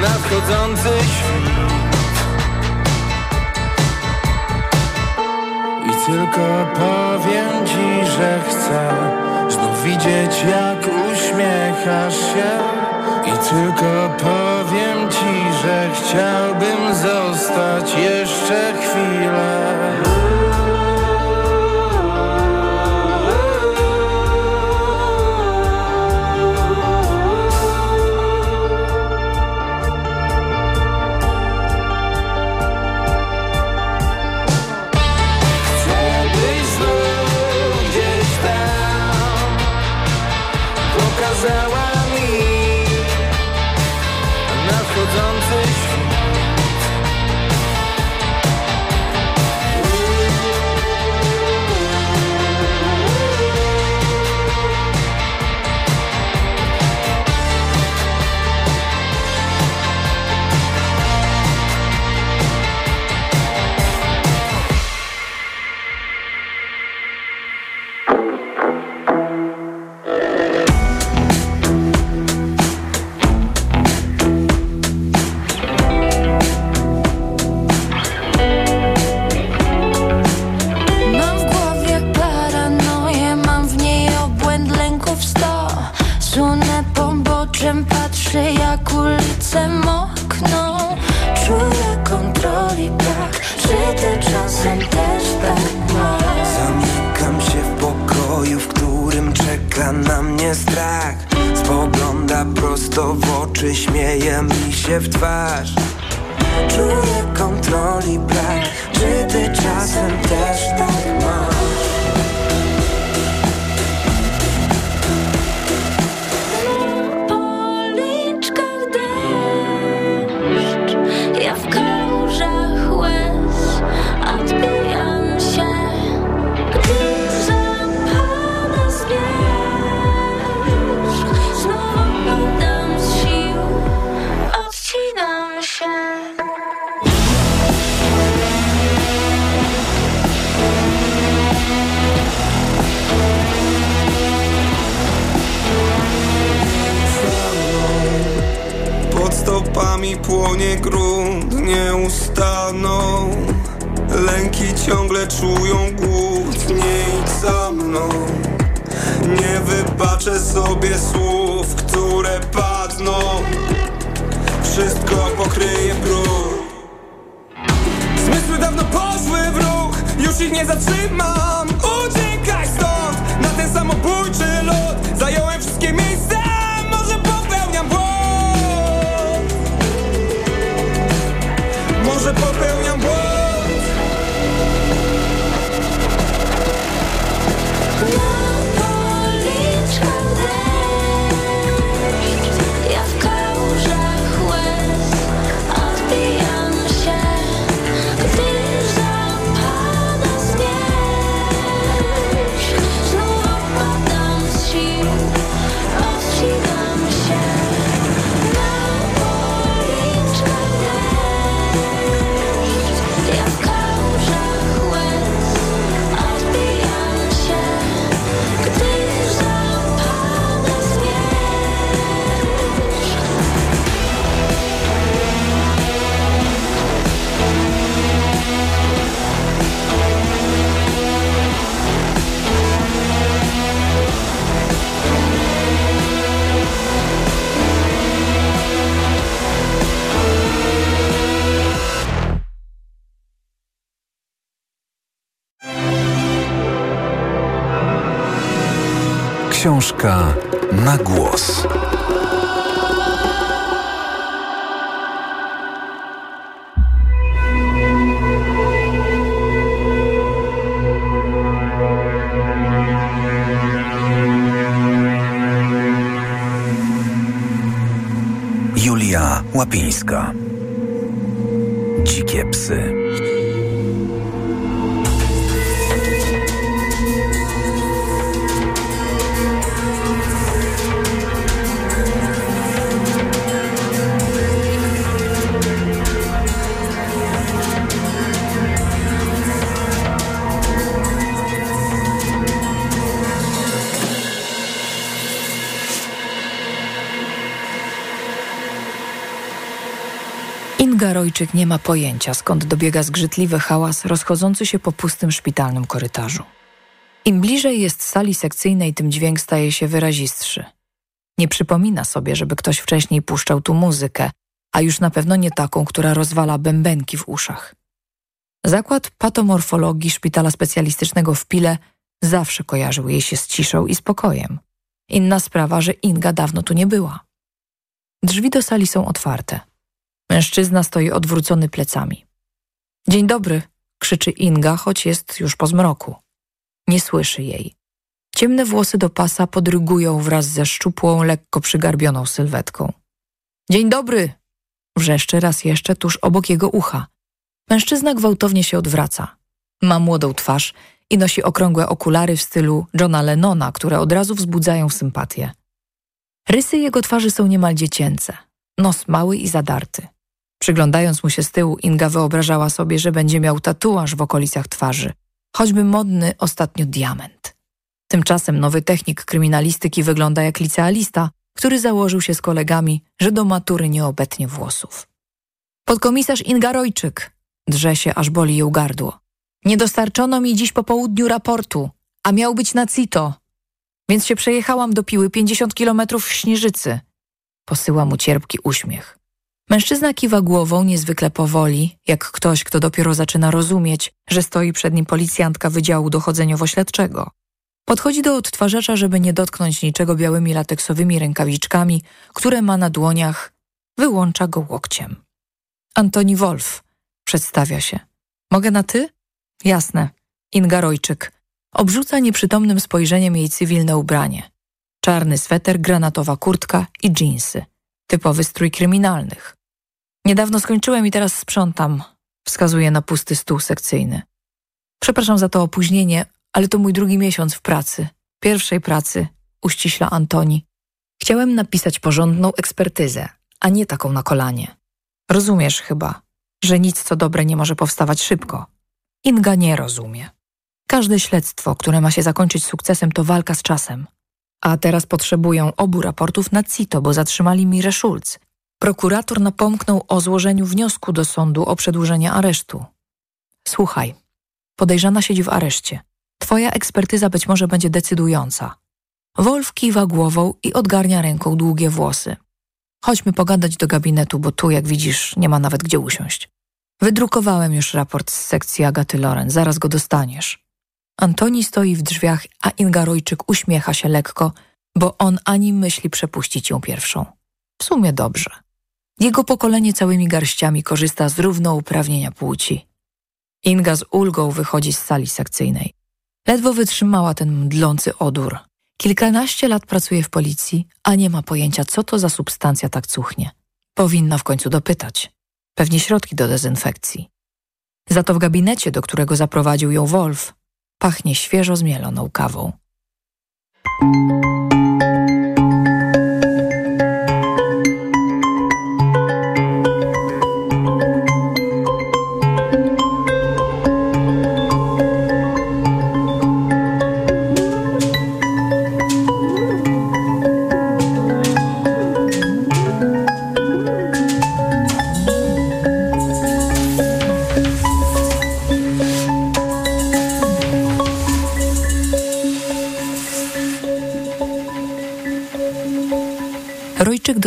nadchodzący świt I tylko powiem ci, że chcę Znów widzieć jak uśmiechasz się. I tylko powiem że chciałbym zostać jeszcze chwilę. Książka na głos. Julia Łapińska. Dzikie psy. Inga Rojczyk nie ma pojęcia, skąd dobiega zgrzytliwy hałas rozchodzący się po pustym szpitalnym korytarzu. Im bliżej jest sali sekcyjnej, tym dźwięk staje się wyrazistszy. Nie przypomina sobie, żeby ktoś wcześniej puszczał tu muzykę, a już na pewno nie taką, która rozwala bębenki w uszach. Zakład patomorfologii szpitala specjalistycznego w Pile zawsze kojarzył jej się z ciszą i spokojem. Inna sprawa, że Inga dawno tu nie była. Drzwi do sali są otwarte. Mężczyzna stoi odwrócony plecami. Dzień dobry, krzyczy Inga, choć jest już po zmroku. Nie słyszy jej. Ciemne włosy do pasa podrygują wraz ze szczupłą, lekko przygarbioną sylwetką. Dzień dobry! Wrzeszczy raz jeszcze tuż obok jego ucha. Mężczyzna gwałtownie się odwraca. Ma młodą twarz i nosi okrągłe okulary w stylu Johna Lennona, które od razu wzbudzają sympatię. Rysy jego twarzy są niemal dziecięce. Nos mały i zadarty. Przyglądając mu się z tyłu, Inga wyobrażała sobie, że będzie miał tatuaż w okolicach twarzy, choćby modny ostatnio diament. Tymczasem nowy technik kryminalistyki wygląda jak licealista, który założył się z kolegami, że do matury nie obetnie włosów. Podkomisarz Inga Rojczyk, drze się, aż boli ją gardło. Nie dostarczono mi dziś po południu raportu, a miał być na CITO, więc się przejechałam do Piły 50 kilometrów w Śnieżycy. Posyła mu cierpki uśmiech. Mężczyzna kiwa głową niezwykle powoli, jak ktoś, kto dopiero zaczyna rozumieć, że stoi przed nim policjantka Wydziału Dochodzeniowo-Śledczego. Podchodzi do odtwarzacza, żeby nie dotknąć niczego białymi lateksowymi rękawiczkami, które ma na dłoniach, wyłącza go łokciem. Antoni Wolf, przedstawia się. Mogę na ty? Jasne. Inga Rojczyk. Obrzuca nieprzytomnym spojrzeniem jej cywilne ubranie. Czarny sweter, granatowa kurtka i dżinsy. Typowy strój kryminalnych. Niedawno skończyłem i teraz sprzątam. Wskazuje na pusty stół sekcyjny. Przepraszam za to opóźnienie, ale to mój drugi miesiąc w pracy. Pierwszej pracy, uściśla Antoni. Chciałem napisać porządną ekspertyzę, a nie taką na kolanie. Rozumiesz chyba, że nic co dobre nie może powstawać szybko. Inga nie rozumie. Każde śledztwo, które ma się zakończyć sukcesem, to walka z czasem. A teraz potrzebują obu raportów na CITO, bo zatrzymali Mirę Schulz. Prokurator napomknął o złożeniu wniosku do sądu o przedłużenie aresztu. Słuchaj, podejrzana siedzi w areszcie. Twoja ekspertyza być może będzie decydująca. Wolf kiwa głową i odgarnia ręką długie włosy. Chodźmy pogadać do gabinetu, bo tu, jak widzisz, nie ma nawet gdzie usiąść. Wydrukowałem już raport z sekcji Agaty Loren, zaraz go dostaniesz. Antoni stoi w drzwiach, a Inga Rojczyk uśmiecha się lekko, bo on ani myśli przepuścić ją pierwszą. W sumie dobrze. Jego pokolenie całymi garściami korzysta z równouprawnienia płci. Inga z ulgą wychodzi z sali sekcyjnej. Ledwo wytrzymała ten mdlący odór. Kilkanaście lat pracuje w policji, a nie ma pojęcia, co to za substancja tak cuchnie. Powinna w końcu dopytać. Pewnie środki do dezynfekcji. Za to w gabinecie, do którego zaprowadził ją Wolf, pachnie świeżo zmieloną kawą.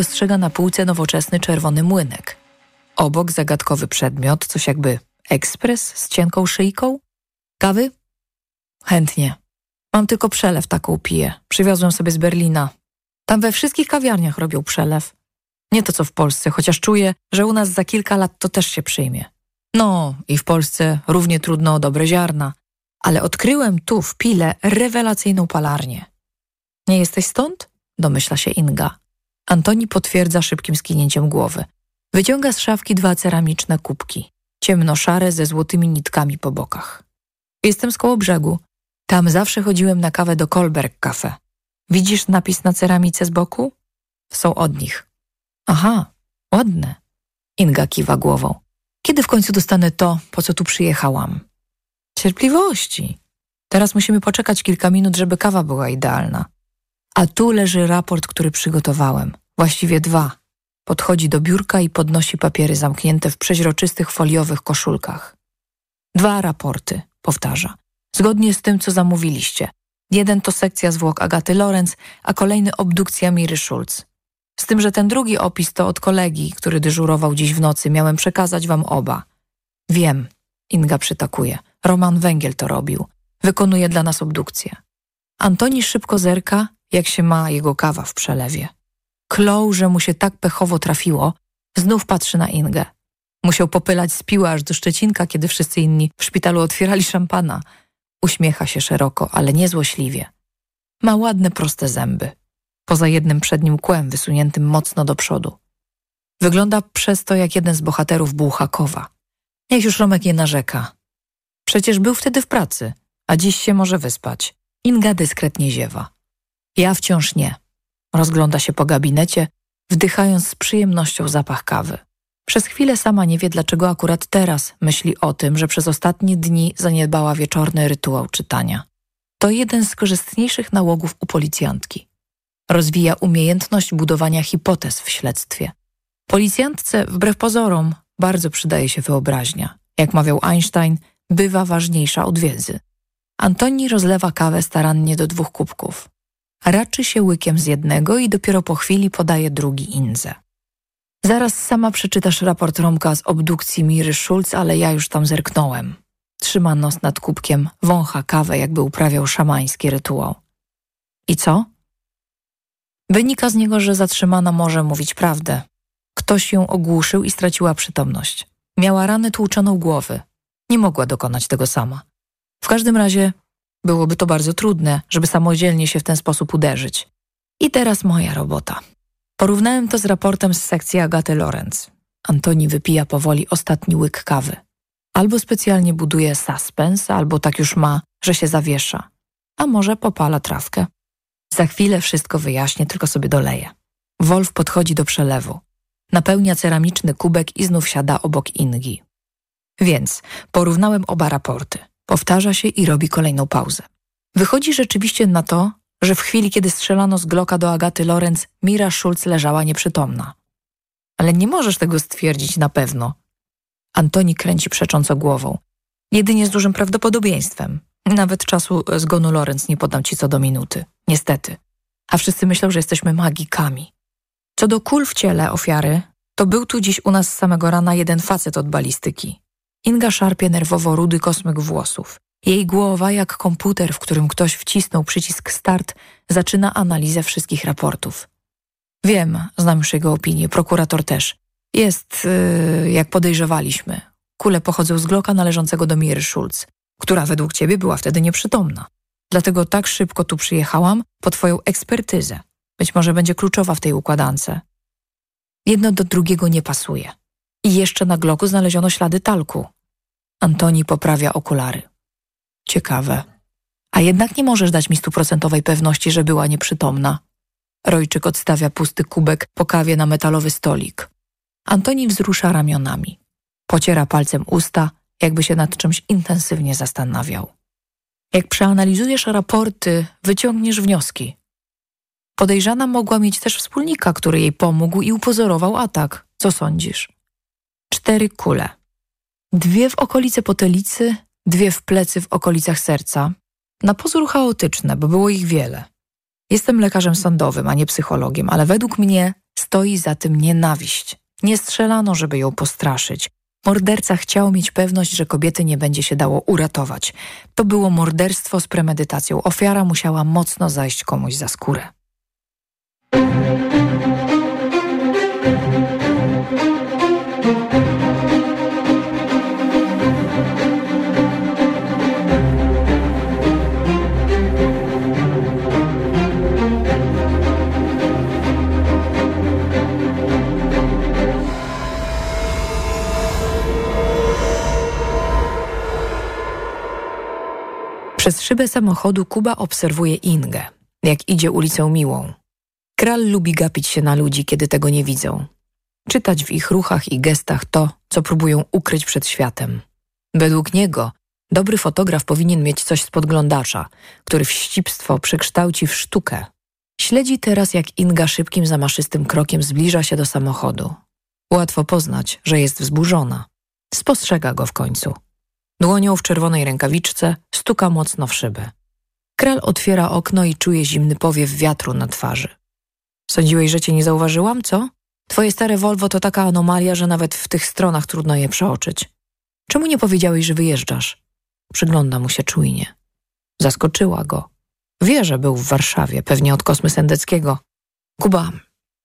Dostrzega na półce nowoczesny czerwony młynek. Obok zagadkowy przedmiot, coś jakby ekspres z cienką szyjką. Kawy? Chętnie. Mam tylko przelew taką piję. Przywiozłem sobie z Berlina. Tam we wszystkich kawiarniach robią przelew. Nie to co w Polsce, chociaż czuję, że u nas za kilka lat to też się przyjmie. No i w Polsce równie trudno o dobre ziarna. Ale odkryłem tu w Pile rewelacyjną palarnię. Nie jesteś stąd? Domyśla się Inga. Antoni potwierdza szybkim skinięciem głowy. Wyciąga z szafki dwa ceramiczne kubki, ciemnoszare ze złotymi nitkami po bokach. Jestem z koło brzegu. Tam zawsze chodziłem na kawę do Kolberg Cafe. Widzisz napis na ceramice z boku? Są od nich. Aha, ładne. Inga kiwa głową. Kiedy w końcu dostanę to, po co tu przyjechałam? Cierpliwości. Teraz musimy poczekać kilka minut, żeby kawa była idealna. A tu leży raport, który przygotowałem. Właściwie dwa. Podchodzi do biurka i podnosi papiery zamknięte w przeźroczystych foliowych koszulkach. Dwa raporty, powtarza. Zgodnie z tym, co zamówiliście. Jeden to sekcja zwłok Agaty Lorenz, a kolejny obdukcja Miry Schulz. Z tym, że ten drugi opis to od kolegi, który dyżurował dziś w nocy. Miałem przekazać wam oba. Wiem, Inga przytakuje. Roman Węgiel to robił. Wykonuje dla nas obdukcję. Antoni szybko zerka, jak się ma jego kawa w przelewie. Klął, że mu się tak pechowo trafiło, znów patrzy na Ingę. Musiał popylać z piła aż do Szczecinka, kiedy wszyscy inni w szpitalu otwierali szampana. Uśmiecha się szeroko, ale niezłośliwie. Ma ładne, proste zęby. Poza jednym przednim kłem wysuniętym mocno do przodu. Wygląda przez to jak jeden z bohaterów Bułhakowa. Niech już Romek nie narzeka. Przecież był wtedy w pracy, a dziś się może wyspać. Inga dyskretnie ziewa. Ja wciąż nie. Rozgląda się po gabinecie, wdychając z przyjemnością zapach kawy. Przez chwilę sama nie wie, dlaczego akurat teraz myśli o tym, że przez ostatnie dni zaniedbała wieczorny rytuał czytania. To jeden z korzystniejszych nałogów u policjantki. Rozwija umiejętność budowania hipotez w śledztwie. Policjantce, wbrew pozorom, bardzo przydaje się wyobraźnia. Jak mawiał Einstein, bywa ważniejsza od wiedzy. Antoni rozlewa kawę starannie do dwóch kubków. Raczy się łykiem z jednego i dopiero po chwili podaje drugi Inze. Zaraz sama przeczytasz raport Romka z obdukcji Miry Schulz, ale ja już tam zerknąłem. Trzyma nos nad kubkiem, wącha kawę, jakby uprawiał szamański rytuał. I co? Wynika z niego, że zatrzymana może mówić prawdę. Ktoś ją ogłuszył i straciła przytomność. Miała ranę tłuczoną głowy. Nie mogła dokonać tego sama. W każdym razie byłoby to bardzo trudne, żeby samodzielnie się w ten sposób uderzyć. I teraz moja robota. Porównałem to z raportem z sekcji Agaty Lorenz. Antoni wypija powoli ostatni łyk kawy. Albo specjalnie buduje suspens, albo tak już ma, że się zawiesza. A może popala trawkę. Za chwilę wszystko wyjaśnię, tylko sobie doleję. Wolf podchodzi do przelewu. Napełnia ceramiczny kubek i znów siada obok Ingi. Więc porównałem oba raporty. Powtarza się i robi kolejną pauzę. Wychodzi rzeczywiście na to, że w chwili, kiedy strzelano z Glocka do Agaty Lorenz, Mira Schulz leżała nieprzytomna. Ale nie możesz tego stwierdzić na pewno. Antoni kręci przecząco głową. Jedynie z dużym prawdopodobieństwem. Nawet czasu zgonu Lorenz nie podam ci co do minuty. Niestety. A wszyscy myślą, że jesteśmy magikami. Co do kul w ciele ofiary, to był tu dziś u nas z samego rana jeden facet od balistyki. Inga szarpie nerwowo rudy kosmyk włosów. Jej głowa, jak komputer, w którym ktoś wcisnął przycisk start, zaczyna analizę wszystkich raportów. Wiem, znam już jego opinię, prokurator też. Jest, yy, jak podejrzewaliśmy. Kule pochodzą z Glocka należącego do Miry Schulz, która według ciebie była wtedy nieprzytomna. Dlatego tak szybko tu przyjechałam po twoją ekspertyzę. Być może będzie kluczowa w tej układance. Jedno do drugiego nie pasuje. I jeszcze na Glocku znaleziono ślady talku. Antoni poprawia okulary. Ciekawe. A jednak nie możesz dać mi stuprocentowej pewności, że była nieprzytomna. Rojczyk odstawia pusty kubek po kawie na metalowy stolik. Antoni wzrusza ramionami. Pociera palcem usta, jakby się nad czymś intensywnie zastanawiał. Jak przeanalizujesz raporty, wyciągniesz wnioski. Podejrzana mogła mieć też wspólnika, który jej pomógł i upozorował atak. Co sądzisz? Cztery kule. Dwie w okolice potelicy, dwie w plecy w okolicach serca. Na pozór chaotyczne, bo było ich wiele. Jestem lekarzem sądowym, a nie psychologiem, ale według mnie stoi za tym nienawiść. Nie strzelano, żeby ją postraszyć. Morderca chciał mieć pewność, że kobiety nie będzie się dało uratować. To było morderstwo z premedytacją. Ofiara musiała mocno zajść komuś za skórę. Przez szybę samochodu Kuba obserwuje Ingę, jak idzie ulicą Miłą. Kral lubi gapić się na ludzi, kiedy tego nie widzą. Czytać w ich ruchach i gestach to, co próbują ukryć przed światem. Według niego dobry fotograf powinien mieć coś z podglądacza, który wścibstwo przekształci w sztukę. Śledzi teraz, jak Inga szybkim, zamaszystym krokiem zbliża się do samochodu. Łatwo poznać, że jest wzburzona. Spostrzega go w końcu. Dłonią w czerwonej rękawiczce stuka mocno w szybę. Kral otwiera okno i czuje zimny powiew wiatru na twarzy. Sądziłeś, że cię nie zauważyłam, co? Twoje stare Volvo to taka anomalia, że nawet w tych stronach trudno je przeoczyć. Czemu nie powiedziałeś, że wyjeżdżasz? Przygląda mu się czujnie. Zaskoczyła go. Wie, że był w Warszawie, pewnie od Kosmy Sendeckiego. Kuba,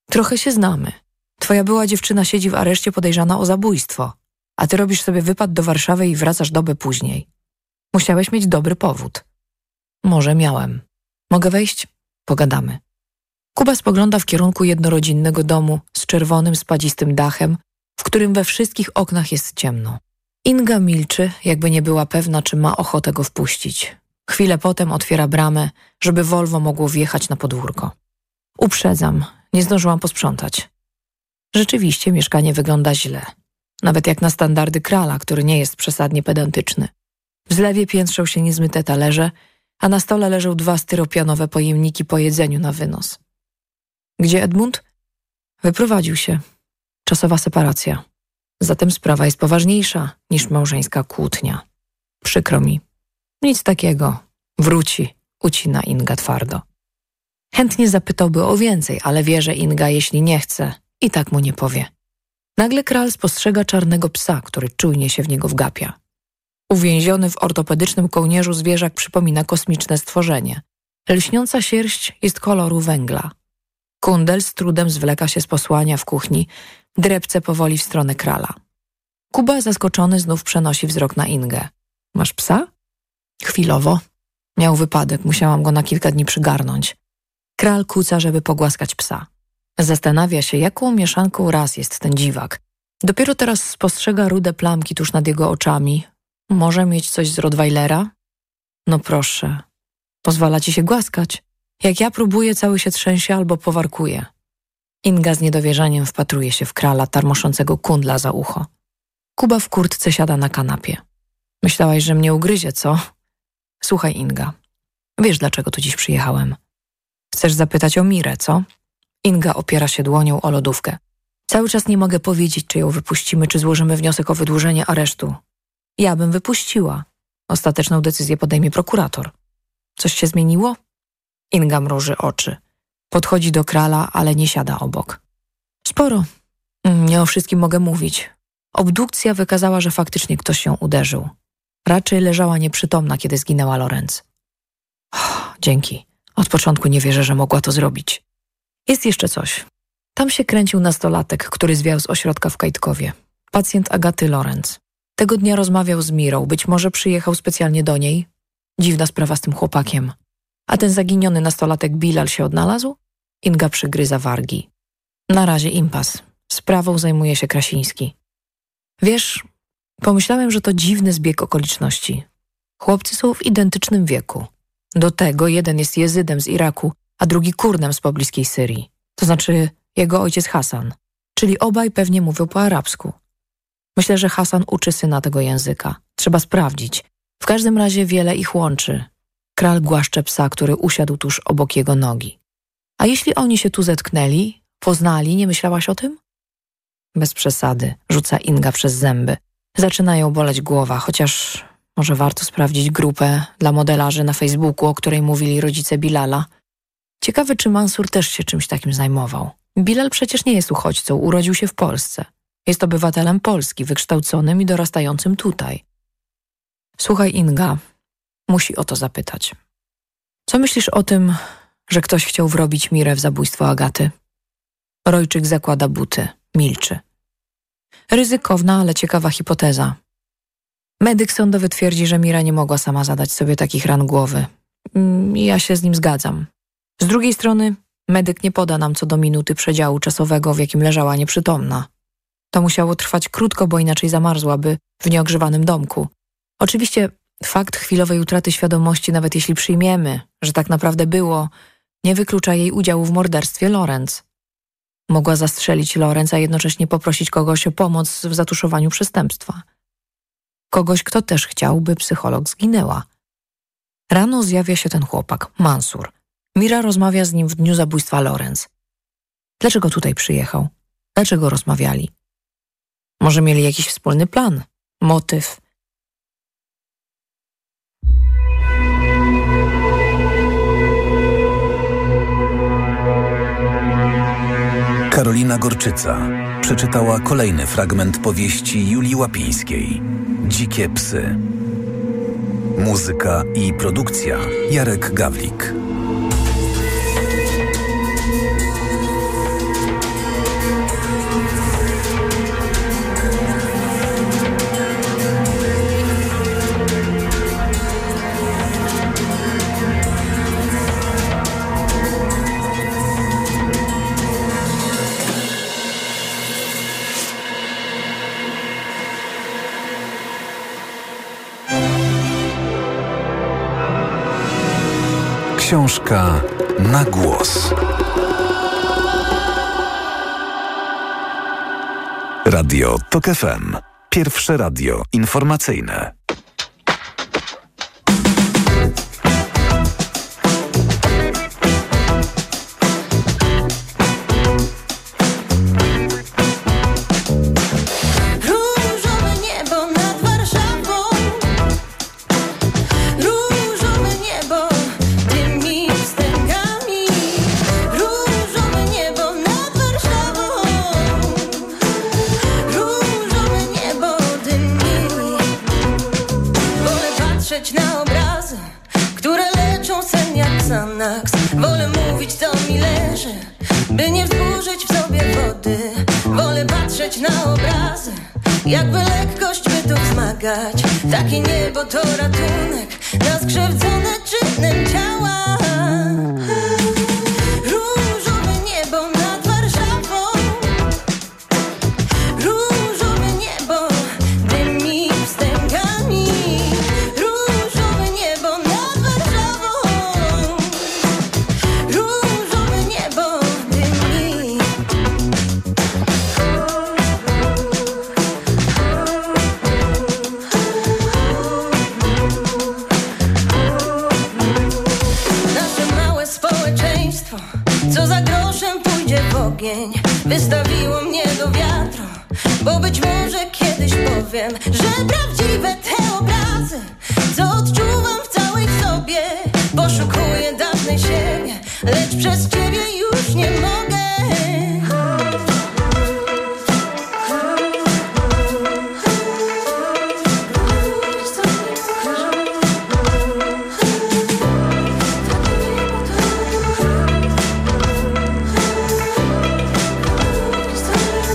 trochę się znamy. Twoja była dziewczyna siedzi w areszcie podejrzana o zabójstwo a ty robisz sobie wypad do Warszawy i wracasz dobę później. Musiałeś mieć dobry powód. Może miałem. Mogę wejść? Pogadamy. Kuba spogląda w kierunku jednorodzinnego domu z czerwonym, spadzistym dachem, w którym we wszystkich oknach jest ciemno. Inga milczy, jakby nie była pewna, czy ma ochotę go wpuścić. Chwilę potem otwiera bramę, żeby Volvo mogło wjechać na podwórko. Uprzedzam, nie zdążyłam posprzątać. Rzeczywiście mieszkanie wygląda źle nawet jak na standardy krala, który nie jest przesadnie pedantyczny. W zlewie piętrzą się niezmyte talerze, a na stole leżą dwa styropianowe pojemniki po jedzeniu na wynos. Gdzie Edmund? Wyprowadził się. Czasowa separacja. Zatem sprawa jest poważniejsza niż małżeńska kłótnia. Przykro mi. Nic takiego. Wróci, ucina Inga twardo. Chętnie zapytałby o więcej, ale wie, że Inga, jeśli nie chce, i tak mu nie powie. Nagle kral spostrzega czarnego psa, który czujnie się w niego wgapia. Uwięziony w ortopedycznym kołnierzu zwierzak przypomina kosmiczne stworzenie. Lśniąca sierść jest koloru węgla. Kundel z trudem zwleka się z posłania w kuchni, drepce powoli w stronę krala. Kuba zaskoczony znów przenosi wzrok na Ingę. Masz psa? Chwilowo. Miał wypadek, musiałam go na kilka dni przygarnąć. Kral kuca, żeby pogłaskać psa. Zastanawia się, jaką mieszanką raz jest ten dziwak. Dopiero teraz spostrzega rude plamki tuż nad jego oczami. Może mieć coś z Rottweilera? No proszę. Pozwala ci się głaskać. Jak ja próbuję, cały się trzęsie albo powarkuje. Inga z niedowierzaniem wpatruje się w krala tarmoszącego kundla za ucho. Kuba w kurtce siada na kanapie. Myślałaś, że mnie ugryzie, co? Słuchaj, Inga. Wiesz, dlaczego tu dziś przyjechałem. Chcesz zapytać o Mirę, co? Inga opiera się dłonią o lodówkę. Cały czas nie mogę powiedzieć, czy ją wypuścimy, czy złożymy wniosek o wydłużenie aresztu. Ja bym wypuściła. Ostateczną decyzję podejmie prokurator. Coś się zmieniło? Inga mruży oczy. Podchodzi do krala, ale nie siada obok. Sporo. Mm, nie o wszystkim mogę mówić. Obdukcja wykazała, że faktycznie ktoś ją uderzył. Raczej leżała nieprzytomna, kiedy zginęła Lorenz. Oh, dzięki. Od początku nie wierzę, że mogła to zrobić. Jest jeszcze coś. Tam się kręcił nastolatek, który zwiał z ośrodka w Kajtkowie. Pacjent Agaty Lorenz. Tego dnia rozmawiał z Mirą, być może przyjechał specjalnie do niej. Dziwna sprawa z tym chłopakiem. A ten zaginiony nastolatek Bilal się odnalazł? Inga przygryza wargi. Na razie impas. Sprawą zajmuje się Krasiński. Wiesz, pomyślałem, że to dziwny zbieg okoliczności. Chłopcy są w identycznym wieku. Do tego jeden jest jezydem z Iraku, a drugi Kurdem z pobliskiej Syrii. To znaczy jego ojciec Hasan. Czyli obaj pewnie mówią po arabsku. Myślę, że Hasan uczy syna tego języka. Trzeba sprawdzić. W każdym razie wiele ich łączy. Kral głaszcze psa, który usiadł tuż obok jego nogi. A jeśli oni się tu zetknęli, poznali, nie myślałaś o tym? Bez przesady, rzuca Inga przez zęby. Zaczynają boleć głowa, chociaż może warto sprawdzić grupę dla modelarzy na Facebooku, o której mówili rodzice Bilala. Ciekawe, czy Mansur też się czymś takim zajmował. Bilal przecież nie jest uchodźcą, urodził się w Polsce. Jest obywatelem Polski, wykształconym i dorastającym tutaj. Słuchaj, Inga, musi o to zapytać. Co myślisz o tym, że ktoś chciał wrobić Mirę w zabójstwo Agaty? Rojczyk zakłada buty, milczy. Ryzykowna, ale ciekawa hipoteza. Medyk sądowy twierdzi, że Mira nie mogła sama zadać sobie takich ran głowy. Mm, Ja się z nim zgadzam. Z drugiej strony, medyk nie poda nam co do minuty przedziału czasowego, w jakim leżała nieprzytomna. To musiało trwać krótko, bo inaczej zamarzłaby w nieogrzewanym domku. Oczywiście fakt chwilowej utraty świadomości, nawet jeśli przyjmiemy, że tak naprawdę było, nie wyklucza jej udziału w morderstwie Lorenz. Mogła zastrzelić Lorenz, a jednocześnie poprosić kogoś o pomoc w zatuszowaniu przestępstwa. Kogoś, kto też chciał, by psycholog zginęła. Rano zjawia się ten chłopak, Mansur. Mira rozmawia z nim w dniu zabójstwa Lorenz. Dlaczego tutaj przyjechał? Dlaczego rozmawiali? Może mieli jakiś wspólny plan, motyw. Karolina Gorczyca przeczytała kolejny fragment powieści Julii Łapińskiej Dzikie psy. Muzyka i produkcja Jarek Gawlik. Książka na głos. Radio TOK FM. Pierwsze radio informacyjne.